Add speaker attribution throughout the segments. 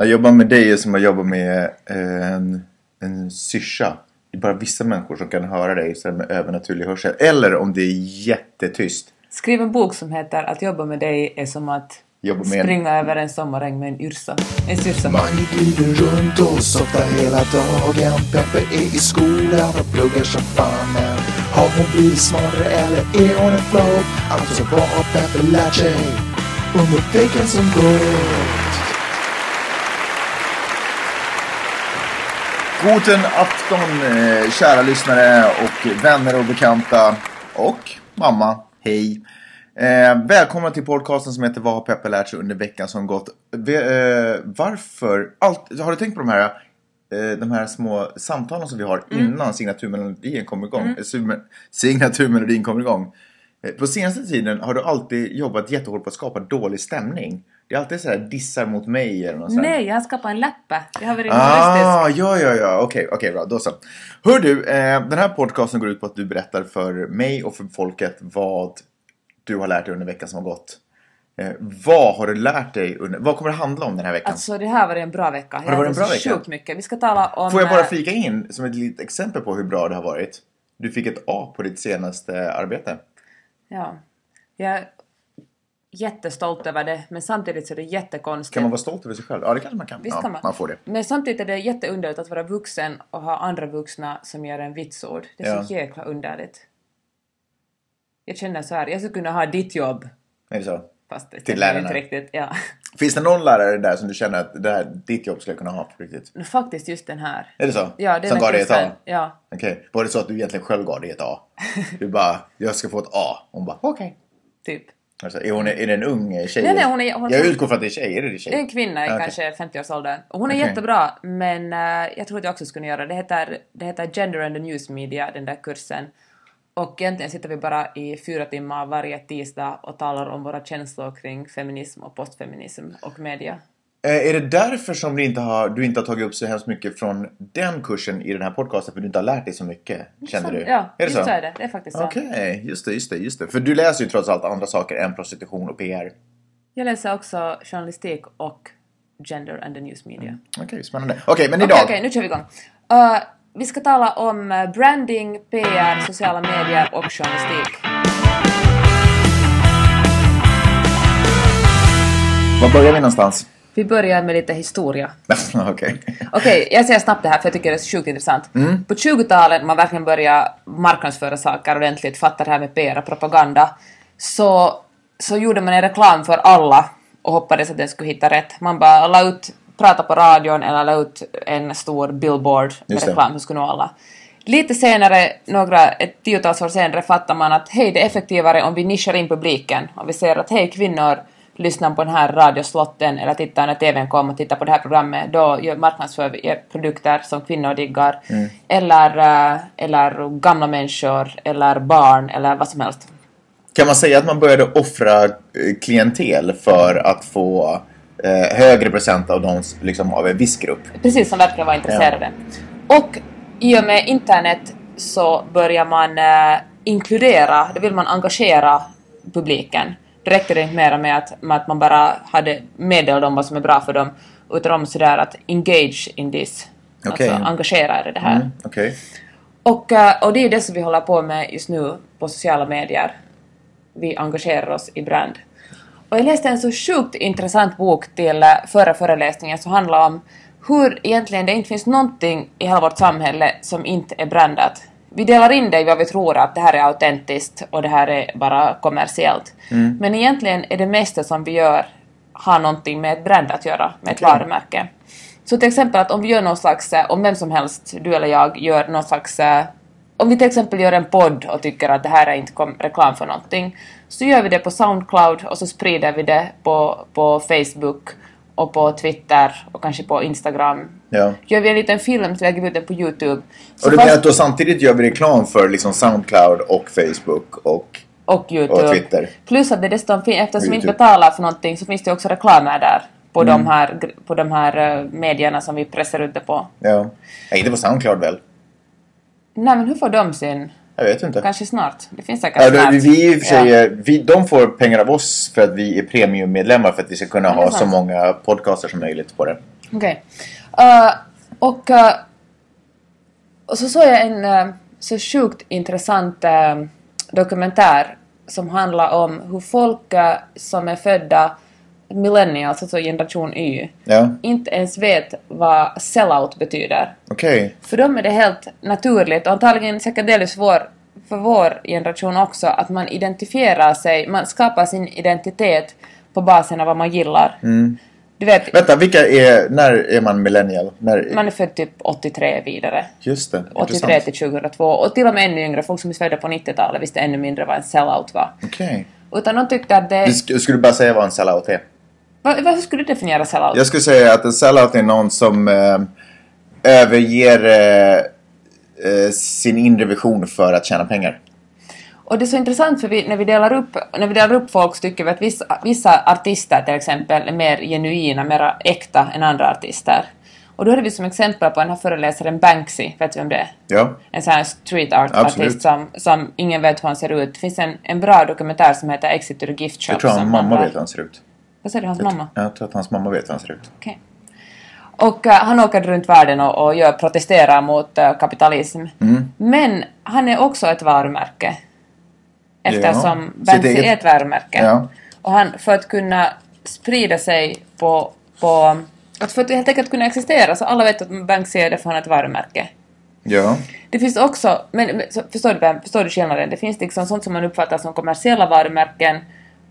Speaker 1: Att jobba med dig är som att jobba med eh, en, en syrsa. Det är bara vissa människor som kan höra dig så med övernaturlig hörsel. Eller om det är jättetyst.
Speaker 2: Skriv en bok som heter Att jobba med dig är som att
Speaker 1: Jobba med en-
Speaker 2: springa över en sommaräng med en yrsa. En syrsa.
Speaker 3: Man glider runt och softar hela dagen Peppe är i skolan och pluggar som fan men Har hon blivit smartare eller är hon en flow? Alltså vad har Peppe lärt sig under veckan som gått?
Speaker 1: Guten afton eh, kära lyssnare och vänner och bekanta. Och mamma, hej. Eh, välkomna till podcasten som heter Vad har Peppe lärt sig under veckan som gått? Ve, eh, varför? Allt, har du tänkt på de här, eh, de här små samtalen som vi har innan signaturmelodin kommer igång? Eh, sim- signaturmelodin kommer igång. Eh, På senaste tiden har du alltid jobbat jättehårt på att skapa dålig stämning. Det är alltid så här dissar mot mig eller något sånt.
Speaker 2: Nej, jag har skapat en läppe. Jag har varit.
Speaker 1: Ah, ja, ja, ja. Okej, okej, bra. Då så. Hör du, eh, den här podcasten går ut på att du berättar för mig och för folket vad du har lärt dig under veckan som har gått. Eh, vad har du lärt dig under... Vad kommer det handla om den här veckan?
Speaker 2: Alltså det här var en bra vecka.
Speaker 1: det varit en bra vecka?
Speaker 2: Sjukt mycket. Vi ska tala om...
Speaker 1: Får jag bara
Speaker 2: eh,
Speaker 1: flika in som ett litet exempel på hur bra det har varit? Du fick ett A på ditt senaste arbete.
Speaker 2: Ja. Jag jättestolt över det, men samtidigt så är det jättekonstigt.
Speaker 1: Kan man vara stolt över sig själv? Ja, det kanske man kan.
Speaker 2: Visst
Speaker 1: ja,
Speaker 2: kan man.
Speaker 1: man får det.
Speaker 2: Men samtidigt är det jätteunderligt att vara vuxen och ha andra vuxna som gör en vitsord. Det är så
Speaker 1: Ja.
Speaker 2: jäkla underligt. Jag känner så här, jag skulle kunna ha ditt jobb.
Speaker 1: Är det så?
Speaker 2: Fast det
Speaker 1: Till lärarna.
Speaker 2: inte riktigt. Ja.
Speaker 1: Finns det någon lärare där som du känner att det här, ditt jobb skulle jag kunna ha på riktigt?
Speaker 2: Faktiskt just den här.
Speaker 1: Är det så?
Speaker 2: Ja, den
Speaker 1: som gav dig ett. A?
Speaker 2: Ja.
Speaker 1: Okej, var det så att du egentligen själv gav dig ett A? Du bara, jag ska få ett A. Hon bara, okej.
Speaker 2: Typ.
Speaker 1: Alltså, är, hon, är det en ung tjej?
Speaker 2: Nej, nej, hon är- hon-
Speaker 1: jag utgår från att det är tjej. Är det tjej?
Speaker 2: En kvinna i
Speaker 1: Ja, okej.
Speaker 2: kanske 50-årsåldern. Och hon är
Speaker 1: Okej.
Speaker 2: jättebra, men eh, jag tror att jag också skulle göra det. Heter, det heter Gender and the News Media, den där kursen. Och egentligen sitter vi bara i fyra timmar varje tisdag och talar om våra känslor kring feminism och postfeminism och media.
Speaker 1: Eh, är det därför som du inte, har, du inte har tagit upp så hemskt mycket från den kursen i den här podcasten? För du inte har lärt dig så mycket? Känner du?
Speaker 2: Ja,
Speaker 1: är det så?
Speaker 2: så är det. Det är faktiskt så.
Speaker 1: Okej, just det, just det, just det. För du läser ju trots allt andra saker än prostitution och PR.
Speaker 2: Jag läser också journalistik och Gender and the News Media.
Speaker 1: Okej, spännande. Okej, men
Speaker 2: Okej,
Speaker 1: idag.
Speaker 2: okej, nu kör vi igång. Uh, vi ska tala om eh, branding, PR, sociala medier och journalistik.
Speaker 1: Var börjar vi någonstans?
Speaker 2: Vi börjar med lite historia.
Speaker 1: Okej.
Speaker 2: Okej, jag säger snabbt det här för jag tycker det är sjukt intressant.
Speaker 1: Mm.
Speaker 2: På 20-talet, när man verkligen började marknadsföra saker ordentligt, fatta det här med PR och propaganda, så, så gjorde man en reklam för alla och hoppades att den skulle hitta rätt. Man bara la ut, prata på radion eller la ut en stor billboard med reklam som skulle nå alla. Lite senare, några, ett tiotals år senare, fattar man att hej, det är effektivare om vi nischar in publiken. Om vi säger att hej, kvinnor lyssnar på den här radioslotten eller tittar när TVn kommer och tittar på det här programmet, då marknadsför vi produkter som kvinnor diggar. Eller, eh, eller gamla människor, eller barn, eller vad som helst.
Speaker 1: Kan man säga att man började offra eh, klientel för att få eh, högre procent av de liksom, av en viss grupp?
Speaker 2: Precis, som verkligen var intresserade. Och i och med internet så börjar man eh, inkludera, då vill man engagera publiken. Då räcker det inte mera med att, med att man bara hade meddelat dem vad som är bra för dem, utan de sådär att engage in this.
Speaker 1: Okej.
Speaker 2: Alltså engagera er i det här.
Speaker 1: Mm, Okej.
Speaker 2: Och, eh, och det är det som vi håller på med just nu på sociala medier. Vi engagerar oss i brand. Och jag läste en så sjukt intressant bok till eh, förra föreläsningen som handlar om hur egentligen det inte finns någonting i hela vårt samhälle som inte är brandat. Vi delar in det i vad vi tror att det här är autentiskt och det här är bara kommersiellt. Men egentligen är det mesta som vi gör har någonting med ett brand att göra, med ett varumärke. Så till exempel att om vi gör någon slags, eh, om vem som helst, du eller jag, gör någon slags eh, om vi till exempel gör en podd och tycker att det här är inte reklam för någonting, så gör vi det på Soundcloud och så sprider vi det på, på Facebook och på Twitter och kanske på Instagram.
Speaker 1: Ja.
Speaker 2: Gör vi en liten film så lägger vi ut den på Youtube. Så
Speaker 1: Och du
Speaker 2: fast-
Speaker 1: menar att då samtidigt gör vi reklam för liksom Soundcloud och Facebook och...
Speaker 2: och Youtube.
Speaker 1: och Twitter.
Speaker 2: Plus att det dessutom fin- eftersom vi inte betalar för någonting så finns det också reklamer där på,
Speaker 1: Mm.
Speaker 2: de här, på de här eh, medierna som vi pressar ut det på.
Speaker 1: Ja. ja inte på Soundcloud väl?
Speaker 2: Nej men hur får de sin...
Speaker 1: Jag vet inte.
Speaker 2: Kanske snart. Det finns säkert
Speaker 1: Ja,
Speaker 2: snart.
Speaker 1: vi, sig,
Speaker 2: Ja.
Speaker 1: är- vi, de får pengar av oss för att vi är premiummedlemmar för att vi ska kunna ha så många podcaster som möjligt på det.
Speaker 2: Okej. Eh, och, eh, och så såg jag en eh, så sjukt intressant dokumentär som handlar om hur folk som är födda millennials, alltså generation Y,
Speaker 1: Ja,
Speaker 2: inte ens vet vad sellout betyder.
Speaker 1: okej.
Speaker 2: För dem är det helt naturligt och antagligen säkert delvis vår, för vår generation också att man identifierar sig, man skapar sin identitet på basen av vad man gillar. Du vet,
Speaker 1: Vänta, vilka är... När är man millennial? När,
Speaker 2: man är född typ 83 vidare.
Speaker 1: Just det,
Speaker 2: 83
Speaker 1: intressant.
Speaker 2: till 2002 och till och med ännu yngre, folk som är födda på 90-talet visste ännu mindre vad en sellout var.
Speaker 1: Okej.
Speaker 2: Utan de tyckte att det...
Speaker 1: Du sk- Skulle du bara säga vad en sellout är?
Speaker 2: Va, va, hur skulle du definiera sellout?
Speaker 1: Jag skulle säga att en sellout är någon som eh, överger eh, eh, sin inre vision för att tjäna pengar.
Speaker 2: Och det är så intressant för vi, när, vi delar upp, när vi delar upp folk så tycker vi att vissa, vissa artister till exempel är mer genuina, mer äkta än andra artister. Och då hade vi som exempel på den här föreläsaren Banksy, vet du vem det är?
Speaker 1: Ja.
Speaker 2: En sån här street art
Speaker 1: Absolut.
Speaker 2: artist som, som ingen vet hur han ser ut. Det finns en, en bra dokumentär som heter Exit to the Gift Shop.
Speaker 1: Jag tror hans mamma vet hur han ser ut.
Speaker 2: Vad säger du, hans
Speaker 1: Jag,
Speaker 2: mamma?
Speaker 1: jag tror att hans mamma vet hur han ser ut.
Speaker 2: Okej. Och eh, han åker runt världen och, och gör, protesterar mot eh, kapitalism.
Speaker 1: Mm.
Speaker 2: Men han är också ett varumärke. Eftersom
Speaker 1: Ja, eget-
Speaker 2: är ett varumärke.
Speaker 1: Ja.
Speaker 2: Och han, för att kunna sprida sig på, på... Att för att helt enkelt kunna existera så alla vet att Banksy är det för han är ett varumärke.
Speaker 1: Ja.
Speaker 2: Det finns också, men, förstår, du, förstår du skillnaden? Det finns liksom sånt som man uppfattar som kommersiella varumärken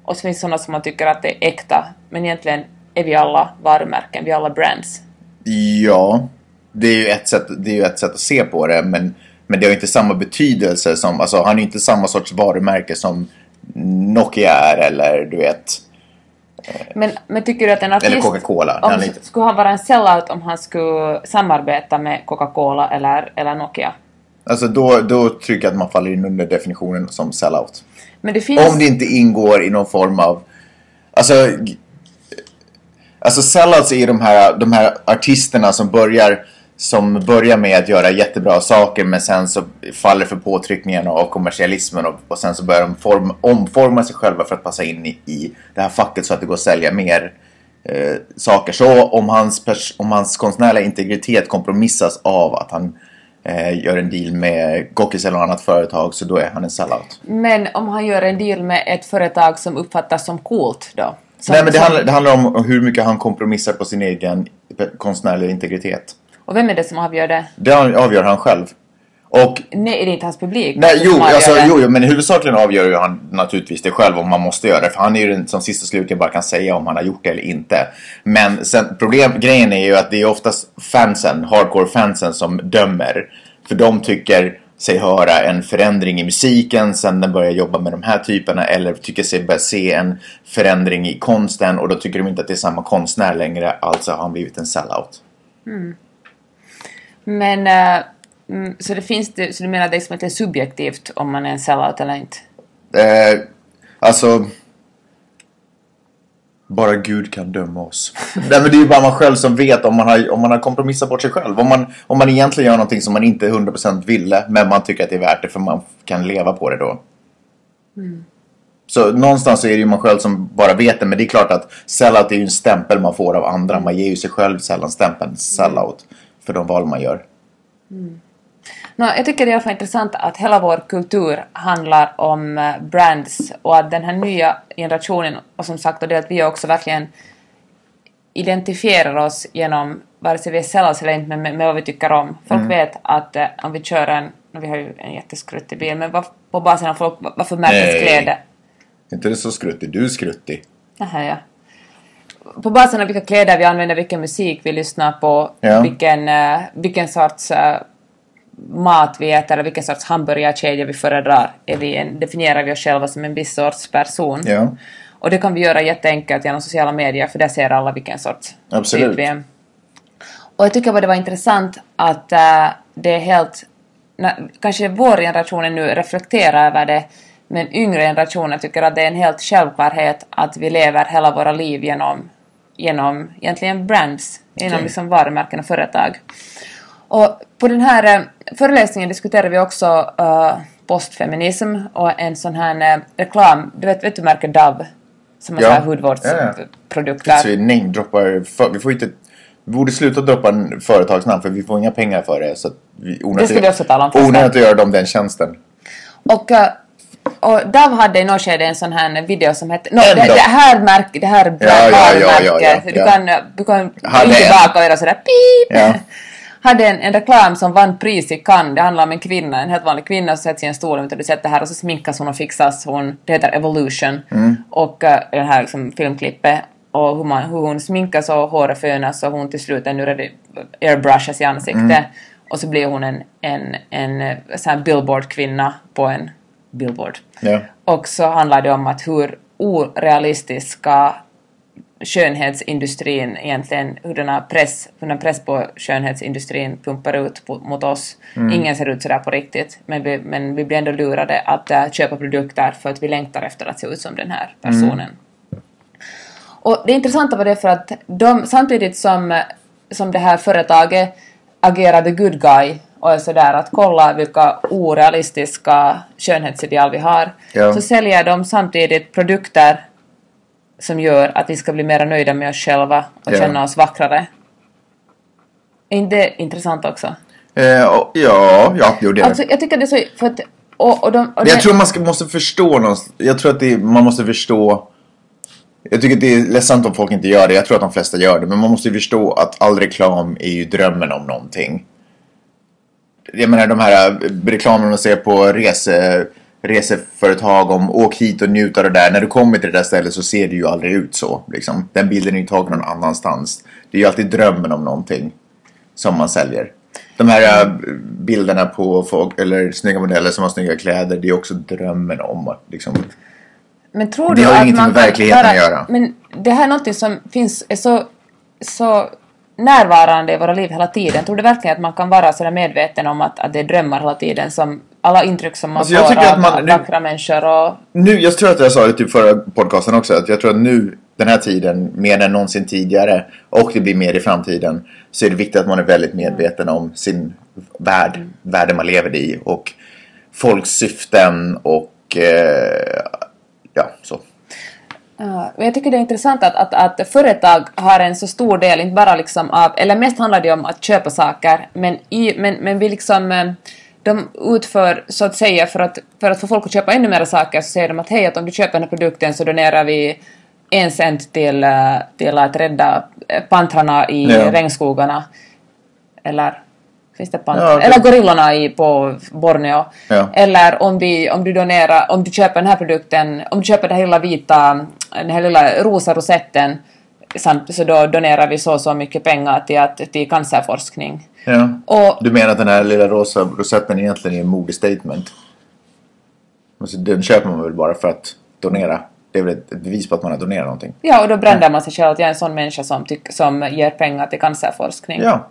Speaker 2: och så finns sådana som man tycker att det är äkta. Men egentligen är vi alla varumärken, vi är alla brands.
Speaker 1: Ja. Det är ju ett sätt, det är ju ett sätt att se på det men, men det har inte samma betydelse som, alltså han är inte samma sorts varumärke som Nokia är eller du vet,
Speaker 2: Men, men tycker du att en artist...
Speaker 1: eller Coca-Cola.
Speaker 2: Om, Skulle han vara en sellout om han skulle samarbeta med Coca-Cola eller, eller Nokia?
Speaker 1: Alltså då, då tycker jag att man faller in under definitionen som sellout.
Speaker 2: Men det finns...
Speaker 1: Om det inte ingår i någon form av... Alltså... Alltså sellouts är de här, de här artisterna som börjar, som börjar med att göra jättebra saker men sen så faller för påtryckningen av kommersialismen och, och sen så börjar de form, omforma sig själva för att passa in i, i det här facket så att det går att sälja mer eh, saker. Så om hans, om hans konstnärliga integritet kompromissas av att han eh, gör en deal med Gockis eller något annat företag så då är han en sellout.
Speaker 2: Men om han gör en deal med ett företag som uppfattas som coolt då? Som,
Speaker 1: Nej men det handlar, det handlar om hur mycket han kompromissar på sin egen konstnärliga integritet.
Speaker 2: Och vem är det som avgör det?
Speaker 1: Det avgör han själv. Och
Speaker 2: Nej, är det inte hans publik?
Speaker 1: Nej, jo, alltså, jo, jo, men huvudsakligen avgör ju han naturligtvis det själv om man måste göra det. För han är ju den som sist och slutligen bara kan säga om han har gjort det eller inte. Men sen, problem, grejen är ju att det är oftast fansen, hardcore-fansen som dömer. För de tycker sig höra en förändring i musiken sen den börjar jobba med de här typerna. Eller tycker sig börja se en förändring i konsten och då tycker de inte att det är samma konstnär längre. Alltså har han blivit en sellout.
Speaker 2: Men... mm, så det finns det, så du menar att det liksom inte är subjektivt om man är en sellout eller inte?
Speaker 1: Eh, alltså... Bara Gud kan döma oss. Nej men det är ju bara man själv som vet om man har, om man har kompromissat bort sig själv. Om man, om man egentligen gör någonting som man inte 100% ville men man tycker att det är värt det för man kan leva på det då. Så någonstans så är det ju man själv som bara vet det. Men det är klart att sellout är ju en stämpel man får av andra. Man ger ju sig själv sällan stämpeln sellout. För de val man gör.
Speaker 2: Nå, jag tycker det är fall intressant att hela vår kultur handlar om eh, brands och att den här nya generationen, och som sagt och det att vi också verkligen identifierar oss genom, vare sig vi är sellouts eller inte, men med, med vad vi tycker om. Folk vet att eh, om vi kör en, vi har ju en jätteskruttig bil, men vad, på basen av folk, vad för märkeskläder?
Speaker 1: Inte det så skruttig, du är skruttig.
Speaker 2: Nähä, ja. På basen av vilka kläder vi använder, vilken musik vi lyssnar på,
Speaker 1: Ja.
Speaker 2: vilken, eh, vilken sorts eh, mat vi äter och vilken sorts hamburgarkedja vi föredrar är vi en, definierar vi oss själva som en viss sorts person.
Speaker 1: Ja.
Speaker 2: Och det kan vi göra jätteenkelt genom sociala medier för där ser alla vilken sorts
Speaker 1: Absolut.
Speaker 2: typ vi är. Och jag tycker bara det var intressant att eh, det är helt... När, kanske vår generation nu reflekterar över det men yngre generationer tycker att det är en helt självklarhet att vi lever hela våra liv genom, genom egentligen brands, genom liksom varumärken och företag. Och på den här eh, föreläsningen diskuterar vi också eh, postfeminism och en sån här eh, reklam, du vet, vet du märket Dove? Som har
Speaker 1: Ja.
Speaker 2: så här
Speaker 1: Ja, ja.
Speaker 2: hudvårdsprodukter.
Speaker 1: Vi namedroppar, för- vi får inte Vi borde sluta droppa en företagsnamn för vi får inga pengar för det. Så vi,
Speaker 2: Det ska vi också tala om.
Speaker 1: Onödigt att göra dem den tjänsten.
Speaker 2: Och, och Dav hade i något skede en sån här video som hette... No, det, det här märket, det här
Speaker 1: Ja, ja, ja, ja, ja,
Speaker 2: du kan, du kan gå
Speaker 1: en.
Speaker 2: tillbaka och göra sådär pip. Hade en, en reklam som vann pris i Cannes. Det handlar om en kvinna, en helt vanlig kvinna som sätts i en stol och du sett det här och så sminkas hon och fixas hon. Det heter Evolution.
Speaker 1: Mm.
Speaker 2: Och uh, det här liksom, filmklippet och hur, man, hur hon sminkas och håret fönas och hon till slut är nu ready, airbrushas i ansiktet.
Speaker 1: Mm.
Speaker 2: Och så blir hon en, en, en, eh, sån billboardkvinna på en billboard.
Speaker 1: Ja.
Speaker 2: Och så handlar det om att hur orealistiska skönhetsindustrin egentligen, hur den har press, hur den press på skönhetsindustrin pumpar ut på, mot oss. Ingen ser ut sådär på riktigt, men vi, men vi blir ändå lurade att äh, köpa produkter för att vi längtar efter att se ut som den här personen. Och det intressanta var det för att de, samtidigt som, som det här företaget agerade good guy och är sådär att kolla vilka orealistiska skönhetsideal vi har,
Speaker 1: Ja.
Speaker 2: så säljer de samtidigt produkter som gör att vi ska bli mer nöjda med oss själva och
Speaker 1: Ja.
Speaker 2: känna oss vackrare. Är inte det intressant också?
Speaker 1: Eh, och- ja, ja, jo det är
Speaker 2: Alltså, jag tycker det är så... För att, och, och de, och det-
Speaker 1: jag tror man ska, måste förstå någonstans. Jag tror att det, man måste förstå. Jag tycker att det är ledsamt om folk inte gör det. Jag tror att de flesta gör det. Men man måste ju förstå att all reklam är ju drömmen om någonting. Jag menar de här eh, reklamerna man ser på rese, reseföretag om åk hit och njut av det där. När du kommer till det där stället så ser det ju aldrig ut så. Liksom. Den bilden är ju tagen någon annanstans. Det är ju alltid drömmen om någonting som man säljer. De här äh, bilderna på folk, eller snygga modeller som har snygga kläder, det är också drömmen om att liksom...
Speaker 2: Men tror
Speaker 1: Det
Speaker 2: du
Speaker 1: har
Speaker 2: att
Speaker 1: ingenting
Speaker 2: man
Speaker 1: med verkligheten att göra.
Speaker 2: Men det här är någonting som finns, är så, så närvarande i våra liv hela tiden. Tror du verkligen att man kan vara så där medveten om att, att det är drömmar hela tiden som alla intryck som man
Speaker 1: Alltså,
Speaker 2: får av,
Speaker 1: man- nu-
Speaker 2: vackra människor och...
Speaker 1: Nu, jag tror att jag sa det typ förra podcasten också, att jag tror att nu, den här tiden, mer än någonsin tidigare, och det blir mer i framtiden, så är det viktigt att man är väldigt medveten om sin värld, världen man lever i, och folks syften och... Eh, ja, så.
Speaker 2: Ja, jag tycker det är intressant att, att, att företag har en så stor del, inte bara liksom av, eller mest handlar det om att köpa saker, men, i, men, men vi liksom, eh, de utför så att säga för att, för att få folk att köpa ännu mer saker så säger de att hej, att om du köper den här produkten så donerar vi en cent till, eh, till att rädda eh, pantrarna i
Speaker 1: Ja.
Speaker 2: regnskogarna. Eller Finns det pantrar?
Speaker 1: Ja, det-
Speaker 2: Eller gorillorna i, på Borneo.
Speaker 1: Ja.
Speaker 2: Eller om, vi, om du donerar, om du köper den här produkten, om du köper den här lilla vita, den här lilla rosa rosetten, så då donerar vi så och så mycket pengar till, att, till cancerforskning.
Speaker 1: Ja.
Speaker 2: Och
Speaker 1: Du menar att den här lilla rosa rosetten egentligen är en modestatement? Alltså, den köper man väl bara för att donera? Det är väl ett bevis på att man har donerat någonting?
Speaker 2: Ja, och då bränder man sig själv att jag är en sån människa som, tyck, som ger pengar till cancerforskning.
Speaker 1: Ja.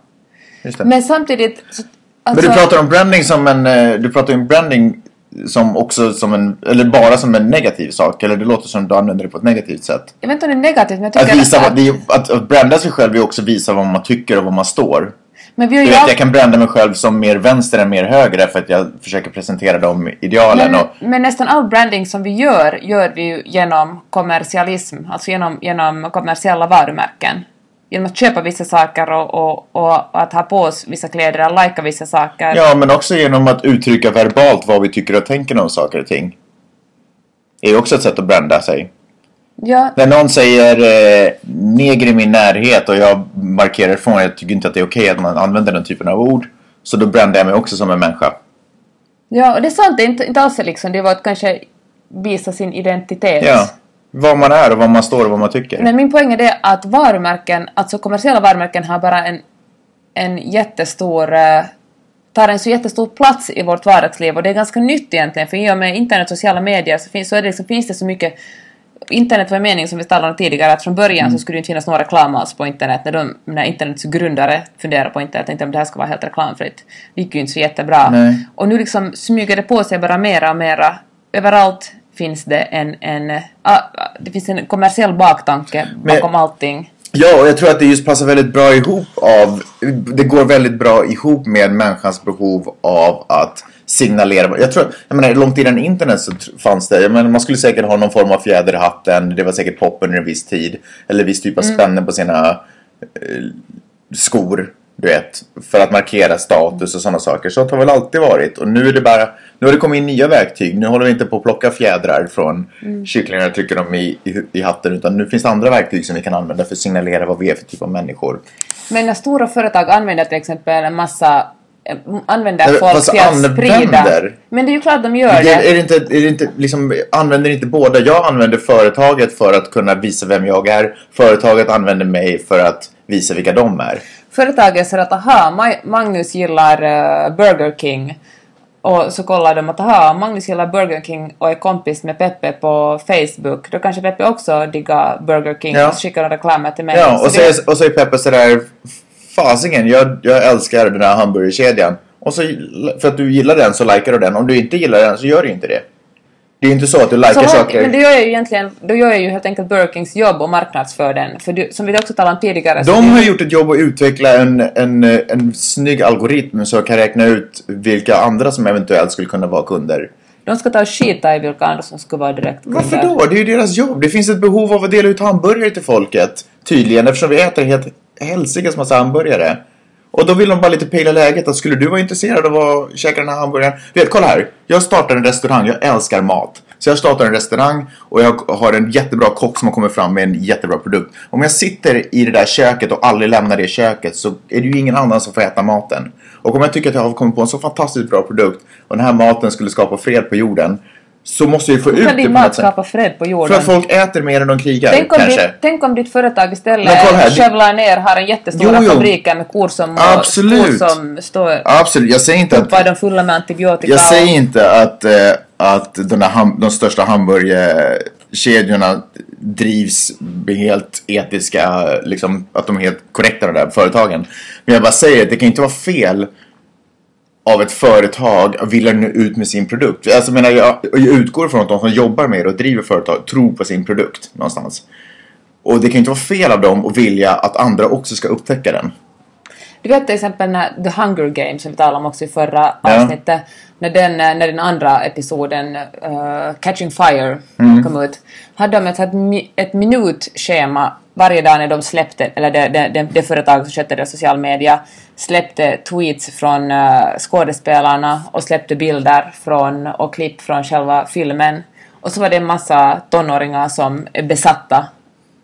Speaker 2: Men samtidigt... Så,
Speaker 1: Men
Speaker 2: alltså,
Speaker 1: du pratar om branding som en... eh, Du pratar om branding som också som en... Eller bara som en negativ sak. Eller det låter som du använder det på ett negativt sätt.
Speaker 2: Jag vet inte om det är negativt, men jag tycker
Speaker 1: Att, visa,
Speaker 2: att,
Speaker 1: vad- är, att, att branda sig själv är också visa vad man tycker och vad man står.
Speaker 2: Men vi har ju
Speaker 1: vet, jag kan branda mig själv som mer vänster än mer höger för att jag försöker presentera de idealen.
Speaker 2: men,
Speaker 1: och,
Speaker 2: men nästan all branding som vi gör, gör vi ju genom kommersialism, alltså genom, genom kommersiella varumärken. Genom att köpa vissa saker och, och, och att ha på oss vissa kläder, att lajka vissa saker.
Speaker 1: ja, men också genom att uttrycka verbalt vad vi tycker och tänker om saker och ting. Det är också ett sätt att branda sig.
Speaker 2: Ja,
Speaker 1: När någon säger eh, neger i min närhet och jag markerar ifrån, jag tycker inte att det är okej att man använder den typen av ord. Så då brandar jag mig också som en människa.
Speaker 2: ja och det är sant, det är inte, inte alls liksom, det var att kanske visa sin identitet.
Speaker 1: Ja. Vad man är och vad man står och vad man tycker.
Speaker 2: Men min poäng är det att varumärken, alltså kommersiella varumärken har bara en, en jättestor eh, tar en så jättestor plats i vårt vardagsliv och det är ganska nytt egentligen för i och med internet och sociala medier så, finns, så är det liksom, finns det så mycket Internet var en mening som vi talade om tidigare att från början
Speaker 1: Mm.
Speaker 2: så skulle det inte finnas någon reklam alls på internet när, de, när internets grundare funderade på internet tänkte att det här ska vara helt reklamfritt. Det gick ju inte så jättebra.
Speaker 1: Nej.
Speaker 2: Och nu liksom smyger det på sig bara mera och mera. Överallt finns det en, en ah, det finns en kommersiell baktanke
Speaker 1: Men-
Speaker 2: bakom allting.
Speaker 1: Ja, och jag tror att det just passar väldigt bra ihop av... Det går väldigt bra ihop med människans behov av att signalera. Jag tror, jag menar, långt innan internet så fanns det, jag menar, man skulle säkert ha någon form av fjäder i hatten. Det var säkert pop under en viss tid. Eller viss typ av spänne på sina... eh, skor, du vet, för att markera status och sådana saker. Så har väl alltid varit. Och nu är det bara, nu har det kommit in nya verktyg. Nu håller vi inte på att plocka fjädrar från kycklingar och trycker dem i, i, i hatten. Utan nu finns det andra verktyg som vi kan använda för att signalera vad vi är för typ av människor.
Speaker 2: Men när stora företag använder till exempel en massa eh, använder
Speaker 1: Nej,
Speaker 2: folk till att sprida. Men det är ju klart de gör
Speaker 1: Är,
Speaker 2: det.
Speaker 1: är det inte, är det inte liksom, använder inte båda? Jag använder företaget för att kunna visa vem jag är. Företaget använder mig för att visa vilka de är.
Speaker 2: Företaget säger att aha, Ma- Magnus gillar eh, Burger King. Och så kollar de att aha, Magnus gillar Burger King och är kompis med Peppe på Facebook. Då kanske Peppe också diggar Burger King
Speaker 1: Ja.
Speaker 2: och skickar de reklamer till mig.
Speaker 1: Ja, och så,
Speaker 2: det-
Speaker 1: och så är Peppe sådär, fasingen, jag, jag älskar den här hamburgerkedjan. Och så, för att du gillar den så likar du den. Om du inte gillar den så gör du inte det. Det är inte så att du likar
Speaker 2: Så
Speaker 1: saker.
Speaker 2: Men det gör jag ju egentligen, då gör jag ju helt enkelt Burger Kings jobb och marknadsför den. För du, som vi också talade om tidigare
Speaker 1: De
Speaker 2: det-
Speaker 1: har gjort ett jobb att utveckla en, en, en snygg algoritm som kan räkna ut vilka andra som eventuellt skulle kunna vara kunder.
Speaker 2: de ska ta och skita i vilka andra som skulle vara direkt
Speaker 1: Varför då? Det är ju deras jobb. Det finns ett behov av att dela ut hamburgare till folket. Tydligen, eftersom vi äter helt helsikes massa hamburgare. Och då vill de bara lite pejla läget. Att skulle du vara intresserad av att käka den här hamburgaren? Vet, kolla här. Jag startar en restaurang. Jag älskar mat. Så jag startar en restaurang och jag har en jättebra kock som har kommit fram med en jättebra produkt. Om jag sitter i det där köket och aldrig lämnar det köket så är det ju ingen annan som får äta maten. Och om jag tycker att jag har kommit på en så fantastiskt bra produkt och den här maten skulle skapa fred på jorden så måste ju få ut det
Speaker 2: din
Speaker 1: på
Speaker 2: mat
Speaker 1: sätt.
Speaker 2: skapa fred på jorden?
Speaker 1: För att folk äter mer än de krigar,
Speaker 2: Tänk om,
Speaker 1: kanske.
Speaker 2: ditt, tänk om ditt företag istället skövlar ner, har en jättestora
Speaker 1: Jo, jo.
Speaker 2: fabriker med kor som,
Speaker 1: Absolut.
Speaker 2: kor som står
Speaker 1: Absolut, jag säger inte att...
Speaker 2: pumpar dem fulla med antibiotika.
Speaker 1: Jag säger inte att, eh, att de, ham- de största hamburgerkedjorna drivs med helt etiska, liksom, att de är helt korrekta de där företagen. Men jag bara säger att det kan inte vara fel av ett företag vilja nå ut med sin produkt. Alltså, menar, jag, jag utgår från att de som jobbar med det och driver företag tror på sin produkt någonstans. Och det kan inte vara fel av dem att vilja att andra också ska upptäcka den.
Speaker 2: Du vet till exempel när The Hunger Games som vi talade om också i förra
Speaker 1: Ja.
Speaker 2: avsnittet, när den, när den andra episoden, eh, Catching Fire,
Speaker 1: Mm.
Speaker 2: kom ut, hade de ett, ett minutschema varje dag när de släppte, eller det, det, det, det företag som skötte deras social media, släppte tweets från uh, skådespelarna och släppte bilder från, och klipp från själva filmen. Och så var det en massa tonåringar som är besatta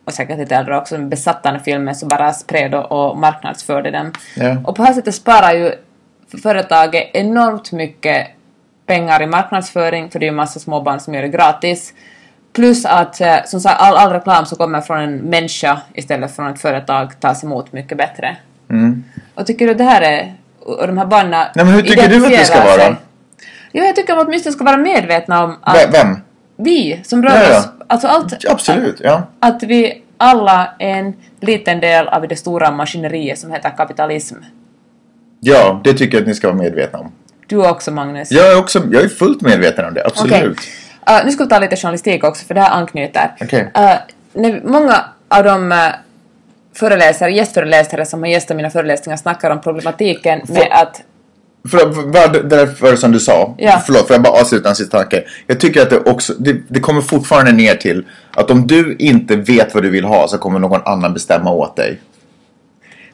Speaker 2: och säkert lite äldre också, som besatta av filmen så bara spred och, och marknadsförde den.
Speaker 1: Ja.
Speaker 2: Och på det här sättet sparar ju företaget enormt mycket pengar i marknadsföring, för det är ju massa småbarn som gör det gratis. Plus att eh, som sagt, all, all reklam som kommer från en människa istället från ett företag tas emot mycket bättre. Och tycker du det här är... Och de här barnen
Speaker 1: Mm. Nej, men hur tycker du att det ska vara?
Speaker 2: sig- Jo, jag tycker att åtminstone ska vara medvetna om att
Speaker 1: Vem?
Speaker 2: vi som rör
Speaker 1: Ja, ja.
Speaker 2: oss... Alltså allt...
Speaker 1: Absolut, ja.
Speaker 2: Att vi alla är en liten del av det stora maskineriet som heter kapitalism.
Speaker 1: Ja, det tycker jag att ni ska vara medvetna om.
Speaker 2: Du också Magnus.
Speaker 1: Jag är, också, jag är fullt medveten om det, absolut.
Speaker 2: Okej. Uh, nu ska vi ta lite journalistik också, för det här anknyter.
Speaker 1: Okej.
Speaker 2: Uh, när många av de uh, föreläsare, gästföreläsare som har gästat mina föreläsningar snackar om problematiken med att...
Speaker 1: För, för, därför som du sa,
Speaker 2: Ja.
Speaker 1: förlåt, får jag bara avsluta en sista tanke? Jag tycker att det också, det, det kommer fortfarande ner till att om du inte vet vad du vill ha så kommer någon annan bestämma åt dig.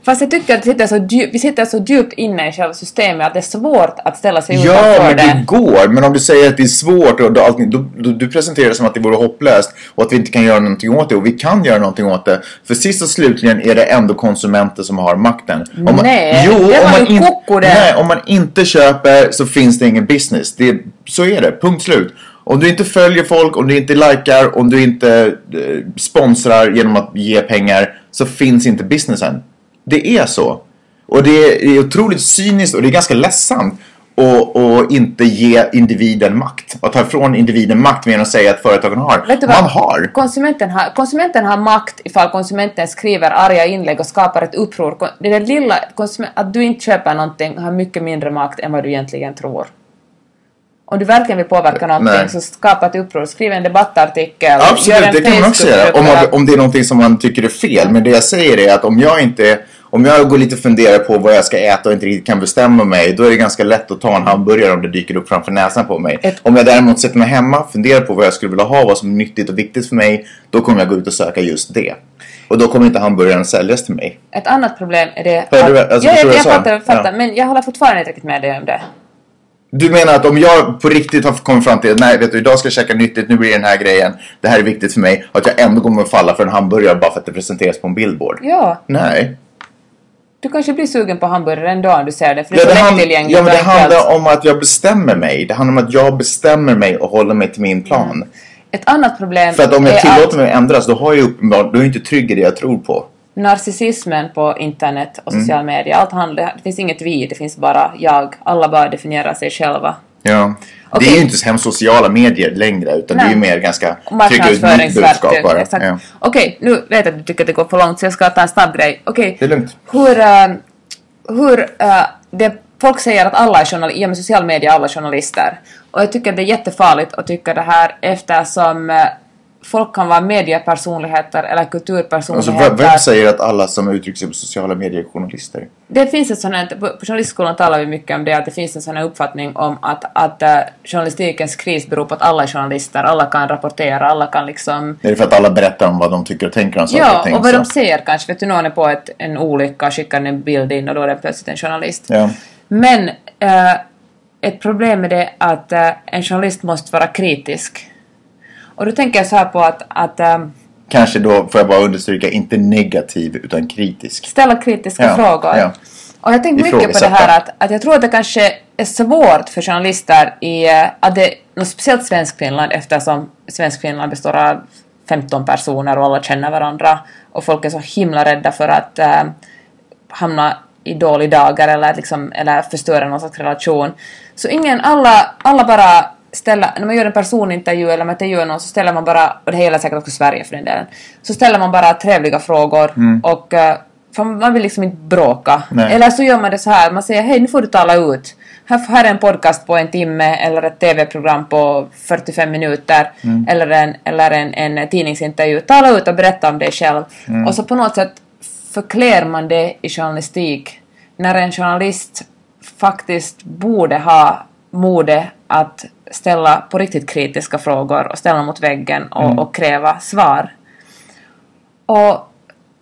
Speaker 2: Fast jag tycker att vi sitter så, djup, vi sitter så djupt inne i själva systemet att det är svårt att ställa sig
Speaker 1: Ja,
Speaker 2: utanför
Speaker 1: men det
Speaker 2: det.
Speaker 1: går. Men om du säger att det är svårt och allting, då, då, du presenterar det som att det vore hopplöst och att vi inte kan göra någonting åt det. Och vi kan göra någonting åt det. För sist och slutligen är det ändå konsumenter som har makten. Om man,
Speaker 2: Nej,
Speaker 1: jo,
Speaker 2: det
Speaker 1: om
Speaker 2: var
Speaker 1: man
Speaker 2: ju koko det.
Speaker 1: Nej, om man inte köper så finns det ingen business. Det, så är det, punkt slut. Om du inte följer folk, om du inte likar, om du inte eh, sponsrar genom att ge pengar så finns inte businessen. Det är så. Och det är otroligt cyniskt och det är ganska ledsamt att att inte ge individen makt. Att ta ifrån individen makt med att säga att företagen har.
Speaker 2: Vet du vad?
Speaker 1: Man har.
Speaker 2: Konsumenten har. Konsumenten har makt ifall konsumenten skriver arga inlägg och skapar ett uppror. Det där lilla, att du inte köper någonting har mycket mindre makt än vad du egentligen tror. Om du verkligen vill påverka någonting
Speaker 1: Nej.
Speaker 2: så skapa ett uppror, skriv en debattartikel,
Speaker 1: Absolut,
Speaker 2: en
Speaker 1: det kan man också göra. Om, man, om det är någonting som man tycker är fel. Men det jag säger är att om jag inte, Om jag går lite och funderar på vad jag ska äta och inte riktigt kan bestämma mig, då är det ganska lätt att ta en hamburgare om det dyker upp framför näsan på mig.
Speaker 2: Ett-
Speaker 1: Om jag däremot sätter mig hemma, funderar på vad jag skulle vilja ha, vad som är nyttigt och viktigt för mig, då kommer jag gå ut och söka just det. Och då kommer inte hamburgaren säljas till mig.
Speaker 2: Ett annat problem är det
Speaker 1: Hör du-
Speaker 2: att...
Speaker 1: alltså,
Speaker 2: ja,
Speaker 1: förstår
Speaker 2: jag,
Speaker 1: du
Speaker 2: jag
Speaker 1: vad jag sa?
Speaker 2: fattar, fattar
Speaker 1: Ja.
Speaker 2: men jag håller fortfarande inte riktigt med dig om det.
Speaker 1: Du menar att om jag på riktigt har kommit fram till nej vet du idag ska jag käka nyttigt, nu blir det den här grejen, det här är viktigt för mig, att jag ändå kommer att falla för en hamburgare bara för att det presenteras på en billboard?
Speaker 2: Ja,
Speaker 1: Nej.
Speaker 2: du kanske blir sugen på hamburgare en dag du ser det, för det
Speaker 1: Ja,
Speaker 2: är
Speaker 1: det,
Speaker 2: så
Speaker 1: hand,
Speaker 2: lättillgängligt
Speaker 1: ja, men det handlar om att jag bestämmer mig. Det handlar om att jag bestämmer mig och håller mig till min plan.
Speaker 2: Ett annat problem
Speaker 1: För att om jag
Speaker 2: är
Speaker 1: tillåter
Speaker 2: att
Speaker 1: mig att ändras då har jag uppenbarligen, då är jag inte trygg i det jag tror på.
Speaker 2: Narcissismen på internet och
Speaker 1: Mm.
Speaker 2: social media, allt handlar... Det finns inget vi, det finns bara jag. Alla bara definierar sig själva.
Speaker 1: Ja. Det
Speaker 2: Okej.
Speaker 1: är ju inte så hemskt sociala medier längre utan det är ju
Speaker 2: Nej.
Speaker 1: mer ganska trycka ut mitt
Speaker 2: Marknadsföringsverktyg.
Speaker 1: budskap bara.
Speaker 2: Exakt.
Speaker 1: Ja.
Speaker 2: Okej, nu vet jag att du tycker att det går för långt så jag ska ta en snabb grej. Okej,
Speaker 1: Det är lugnt.
Speaker 2: hur... eh, hur eh, det, folk säger att alla är journalister, ja men social media är alla journalister. Och jag tycker det är jättefarligt att tycka det här eftersom eh, folk kan vara mediepersonligheter eller
Speaker 1: Alltså,
Speaker 2: kulturpersonligheter.
Speaker 1: vem, vem säger att alla som uttrycker sig på sociala medier är journalister?
Speaker 2: Det finns ett sånt här, på journalistskolan talar vi mycket om det, att det finns en sån här uppfattning om att, att uh, journalistikens kris beror på att alla är journalister, alla kan rapportera, alla kan liksom...
Speaker 1: Är det för att alla berättar om vad de tycker och tänker om saker
Speaker 2: Ja,
Speaker 1: och ting?
Speaker 2: och vad
Speaker 1: så?
Speaker 2: de säger kanske, vet du, någon är på ett, en olycka, skickar en bild in och då är det plötsligt en journalist.
Speaker 1: Ja.
Speaker 2: Men eh, ett problem med det är att eh, en journalist måste vara kritisk. Och då tänker jag så här på att, att eh,
Speaker 1: Kanske då, får jag bara understryka, inte negativ utan kritisk.
Speaker 2: ställa kritiska
Speaker 1: Ja,
Speaker 2: frågor.
Speaker 1: ja.
Speaker 2: Och jag tänker mycket på det här att, att jag tror att det kanske är svårt för journalister i, eh, att det, något speciellt Svenskfinland eftersom Svenskfinland består av 15 personer och alla känner varandra och folk är så himla rädda för att eh, hamna i dåliga dagar eller, liksom, eller förstöra någon slags relation. Så ingen, alla, alla bara ställer, när man gör en personintervju eller man intervjuar någon så ställer man bara, och det gäller säkert också Sverige för den delen, så ställer man bara trevliga frågor och eh, för man vill liksom inte bråka.
Speaker 1: Nej.
Speaker 2: Eller så gör man det så här, man säger hej nu får du tala ut. Här, här är en podcast på en timme eller ett TV-program på 45 minuter eller, en, eller en, en tidningsintervju. Tala ut och berätta om dig själv. Och så på något sätt förklär man det i journalistik när en journalist faktiskt borde ha mode att ställa på riktigt kritiska frågor och ställa mot väggen och, och kräva svar. Och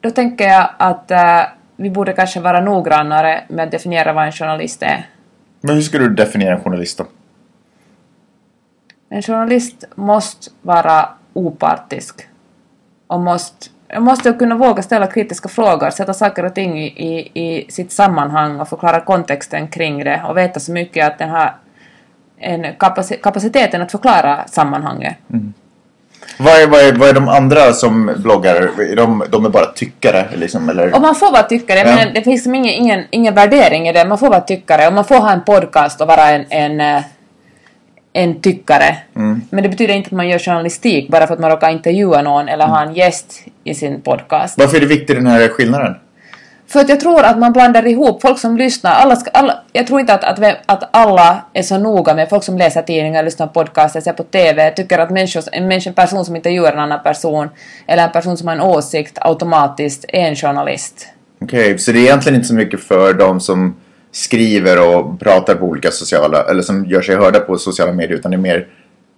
Speaker 2: då tänker jag att eh, vi borde kanske vara noggrannare med att definiera vad en journalist är.
Speaker 1: Men hur skulle du definiera en journalist då?
Speaker 2: En journalist måste vara opartisk och måste, måste kunna våga ställa kritiska frågor, sätta saker och ting i, i, i sitt sammanhang och förklara kontexten kring det och veta så mycket att den har en kapaci- kapaciteten att förklara sammanhanget.
Speaker 1: Vad är, vad, är, vad är de andra som bloggar? Är de, de är bara tyckare liksom, eller?
Speaker 2: Och man får vara tyckare,
Speaker 1: Ja.
Speaker 2: men det finns liksom ingen, ingen, ingen värdering i det. Man får vara tyckare och man får ha en podcast och vara en, en, eh, en tyckare.
Speaker 1: Mm.
Speaker 2: Men det betyder inte att man gör journalistik bara för att man råkar intervjua någon eller ha en gäst i sin podcast.
Speaker 1: Varför är det viktigt den här skillnaden?
Speaker 2: För att jag tror att man blandar ihop folk som lyssnar. Alla ska, alla, jag tror inte att, att, att alla är så noga med folk som läser tidningar, lyssnar på podcaster, ser på TV, tycker att människor, en, människa, en person som intervjuar en annan person eller en person som har en åsikt automatiskt är en journalist.
Speaker 1: Okej, så det är egentligen inte så mycket för de som skriver och pratar på olika sociala, eller som gör sig hörda på sociala medier, utan det är mer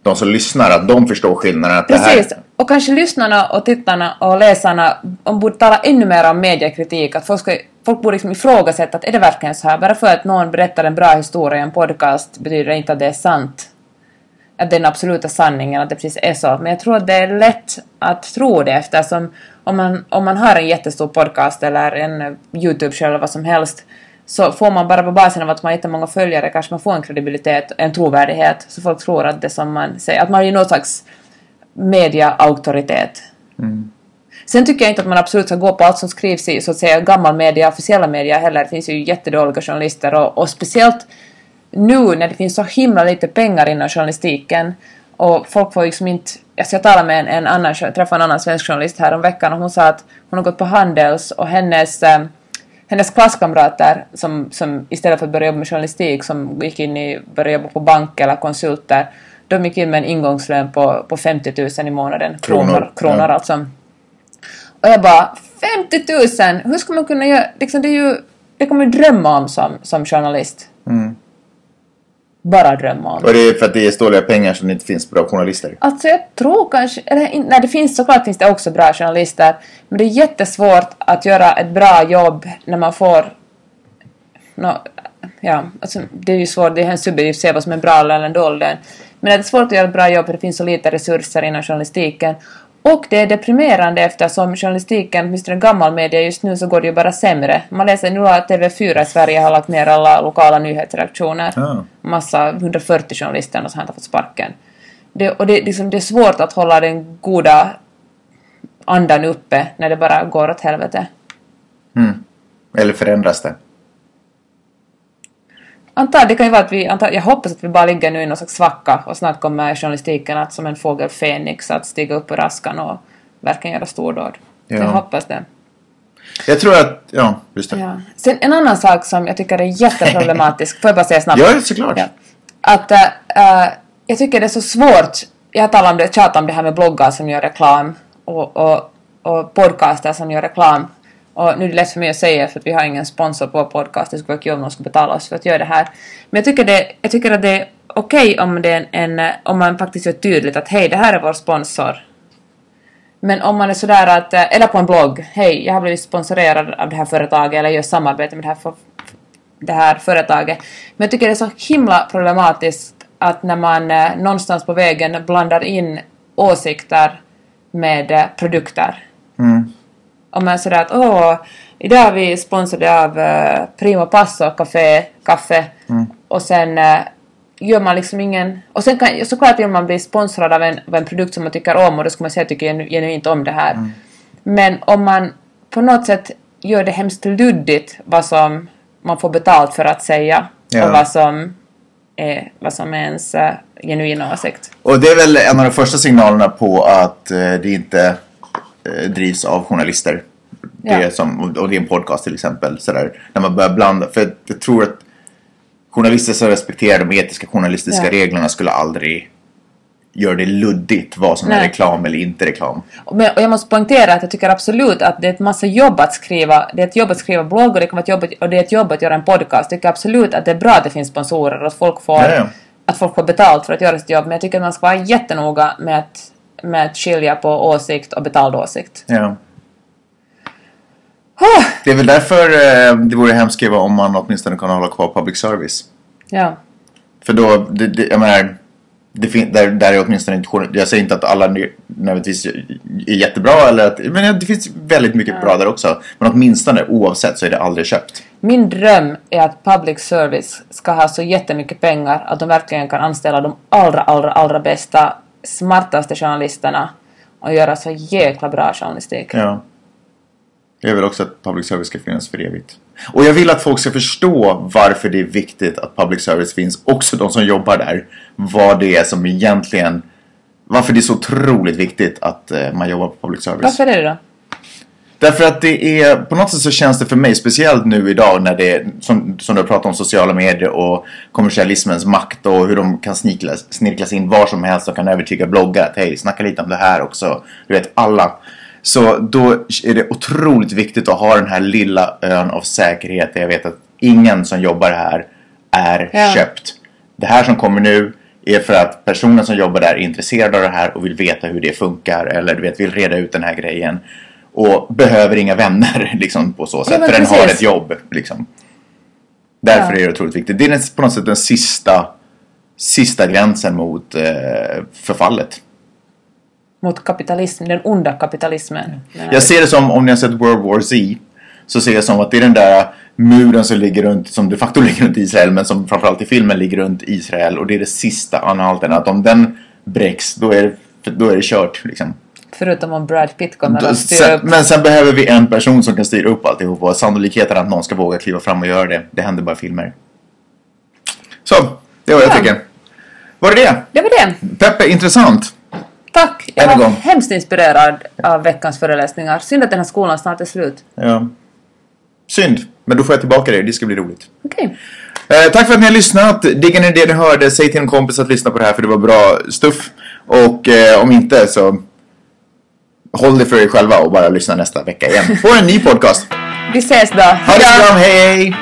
Speaker 1: de som lyssnar, att de förstår skillnaden. Att
Speaker 2: Precis.
Speaker 1: Det här,
Speaker 2: Och kanske lyssnarna och tittarna och läsarna de borde tala ännu mer om mediekritik. Att folk, ska, folk borde liksom ifrågasätta att är det verkligen så här? Bara för att någon berättar en bra historia i en podcast betyder det inte att det är sant. Att det är den absoluta sanningen, att det precis är så. Men jag tror att det är lätt att tro det eftersom om man, om man har en jättestor podcast eller en YouTube eller vad som helst så får man bara på basen av att man har jättemånga följare kanske man får en kredibilitet, en trovärdighet, så folk tror att det som man säger, att man är någon slags media-auktoritet. Sen tycker jag inte att man absolut ska gå på allt som skrivs i så att säga gammal media, officiella media heller. Det finns ju jättedåliga journalister och, och speciellt nu när det finns så himla lite pengar inom journalistiken och folk får liksom inte... Alltså jag talade med en, en annan, jag träffade en annan svensk journalist här om veckan och hon sa att hon har gått på Handels och hennes, eh, hennes klasskamrater som, som istället för att börja jobba med journalistik som gick in i, började jobba på bank eller konsulter de gick in med en ingångslön på, på 50 000 i månaden. Kronor,
Speaker 1: Kronor,
Speaker 2: kronor
Speaker 1: ja.
Speaker 2: alltså. Och jag bara, 50 000! Hur ska man kunna göra... Liksom det är ju... Det kommer man ju drömma om som, som journalist. Bara drömma om.
Speaker 1: Och det är för att det är ståliga pengar som det inte finns bra journalister.
Speaker 2: Alltså jag tror kanske, eller nej det finns såklart finns det också bra journalister, men det är jättesvårt att göra ett bra jobb när man får, nå, ja, alltså det är ju svårt, det är en subjektivt att se vad som är bra eller en dålig. Men det är svårt att göra ett bra jobb för det finns så lite resurser inom journalistiken. Och det är deprimerande eftersom journalistiken, åtminstone gammal media just nu, så går det ju bara sämre. Man läser nu att TV4 i Sverige har lagt ner alla lokala nyhetsredaktioner.
Speaker 1: Ah.
Speaker 2: Massa, 140 journalister och så har fått sparken. Det, och det, liksom, det är svårt att hålla den goda andan uppe när det bara går åt helvete.
Speaker 1: Eller förändras det?
Speaker 2: Antar, det kan ju vara att vi, antar, jag hoppas att vi bara ligger nu i någon slags svacka och snart kommer journalistiken att som en fågel Fenix att stiga upp ur askan och verkligen göra stordåd.
Speaker 1: Ja.
Speaker 2: Jag hoppas det.
Speaker 1: Jag tror att... Ja, just det.
Speaker 2: Ja. Sen en annan sak som jag tycker är jätteproblematisk, får jag bara säga snabbt?
Speaker 1: Ja, såklart.
Speaker 2: Ja. Att äh, jag tycker det är så svårt, jag har talat om det, om det här med bloggar som gör reklam och, och, och podcaster som gör reklam. Och nu är det lätt för mig att säga för att vi har ingen sponsor på vår podcast, det skulle vara kul om någon skulle betala oss för att göra det här. Men jag tycker, det, jag tycker att det är okej om, det är en, om man faktiskt gör tydligt att hej, det här är vår sponsor. Men om man är sådär att, eh, eller på en blogg, hej, jag har blivit sponsorerad av det här företaget eller gör samarbete med det här, för, det här företaget. Men jag tycker det är så himla problematiskt att när man eh, någonstans på vägen blandar in åsikter med eh, produkter. Mm. Om man är sådär att åh, idag är vi sponsrade av eh, Primo Passo Café, kaffe och sen eh, gör man liksom ingen... Och sen kan, såklart vill man bli sponsrad av en, av en produkt som man tycker om och då ska man säga att jag tycker genu- genuint om det här. Men om man på något sätt gör det hemskt luddigt vad som man får betalt för att säga
Speaker 1: Ja.
Speaker 2: och vad som är, vad som är ens uh, genuina åsikt.
Speaker 1: Och det är väl en av de första signalerna på att eh, det inte drivs av journalister. Det är
Speaker 2: Ja.
Speaker 1: som, och det är en podcast till exempel. Sådär, när man börjar blanda. För jag tror att journalister som respekterar de etiska journalistiska
Speaker 2: Ja.
Speaker 1: reglerna skulle aldrig göra det luddigt vad som är
Speaker 2: Nej.
Speaker 1: reklam eller inte reklam.
Speaker 2: Men, och jag måste poängtera att jag tycker absolut att det är ett massa jobb att skriva. Det är ett jobb att skriva blogg och det vara ett jobb, och det är ett jobb att göra en podcast. Jag tycker absolut att det är bra att det finns sponsorer och att folk får,
Speaker 1: ja.
Speaker 2: Att folk får betalt för att göra sitt jobb. Men jag tycker att man ska vara jättenoga med att, med att skilja på åsikt och betald åsikt.
Speaker 1: Ja. Det är väl därför eh, det vore hemskt skriva om man åtminstone kan hålla kvar public service.
Speaker 2: Ja.
Speaker 1: För då, det, det, jag menar, det fin- där, där är åtminstone inte Jag säger inte att alla nö- nödvändigtvis är jättebra eller att, men det finns väldigt mycket bra där också. Men åtminstone oavsett så är det aldrig köpt.
Speaker 2: Min dröm är att public service ska ha så jättemycket pengar att de verkligen kan anställa de allra, allra, allra bästa, smartaste journalisterna och göra så jäkla bra journalistik.
Speaker 1: Ja. Jag vill också att public service ska finnas för evigt. Och jag vill att folk ska förstå varför det är viktigt att public service finns. Också de som jobbar där. Vad det är som egentligen... Varför det är så otroligt viktigt att eh, man jobbar på public service.
Speaker 2: Varför är det då?
Speaker 1: Därför att det är, på något sätt så känns det för mig, speciellt nu idag när det som, som du har pratat om, sociala medier och kommersialismens makt och hur de kan sniklas, snirklas in var som helst och kan övertyga bloggar att hej, snacka lite om det här också. Du vet, alla. Så då är det otroligt viktigt att ha den här lilla ön av säkerhet där jag vet att ingen som jobbar här är
Speaker 2: Ja.
Speaker 1: köpt. Det här som kommer nu är för att personen som jobbar där är intresserad av det här och vill veta hur det funkar eller du vet, vill reda ut den här grejen. Och behöver inga vänner liksom på så sätt.
Speaker 2: men
Speaker 1: för den har ett jobb liksom. Därför
Speaker 2: Ja.
Speaker 1: är det otroligt viktigt. Det är den, på något sätt den sista, sista gränsen mot eh, förfallet.
Speaker 2: Mot kapitalism, den onda kapitalismen.
Speaker 1: Jag ser det som, om ni har sett World War Z, så ser jag som att det är den där muren som ligger runt, som de facto ligger runt Israel, men som framförallt i filmen ligger runt Israel. Och det är det sista anhalten, att om den bräcks, då är det, då är det kört. Liksom.
Speaker 2: Förutom om Brad Pitt kommer att styra upp.
Speaker 1: men sen behöver vi en person som kan styra upp alltihop och sannolikheten att någon ska våga kliva fram och göra det, det händer bara i filmer. Så, det var vad jag
Speaker 2: Ja.
Speaker 1: tycker. Var det det?
Speaker 2: Det var det.
Speaker 1: Peppe, intressant.
Speaker 2: Tack! Jag var
Speaker 1: gång.
Speaker 2: hemskt inspirerad av veckans föreläsningar. Synd att den här skolan snart är slut.
Speaker 1: Ja. Synd, men då får jag tillbaka det, det ska bli roligt.
Speaker 2: Okej.
Speaker 1: Eh, tack för att ni har lyssnat. Diggar ni det ni hörde, säg till en kompis att lyssna på det här för det var bra stuff. Och eh, om inte så... håll det för er själva och bara lyssna nästa vecka igen på en ny podcast.
Speaker 2: Vi ses då.
Speaker 1: Ha det bra, hej!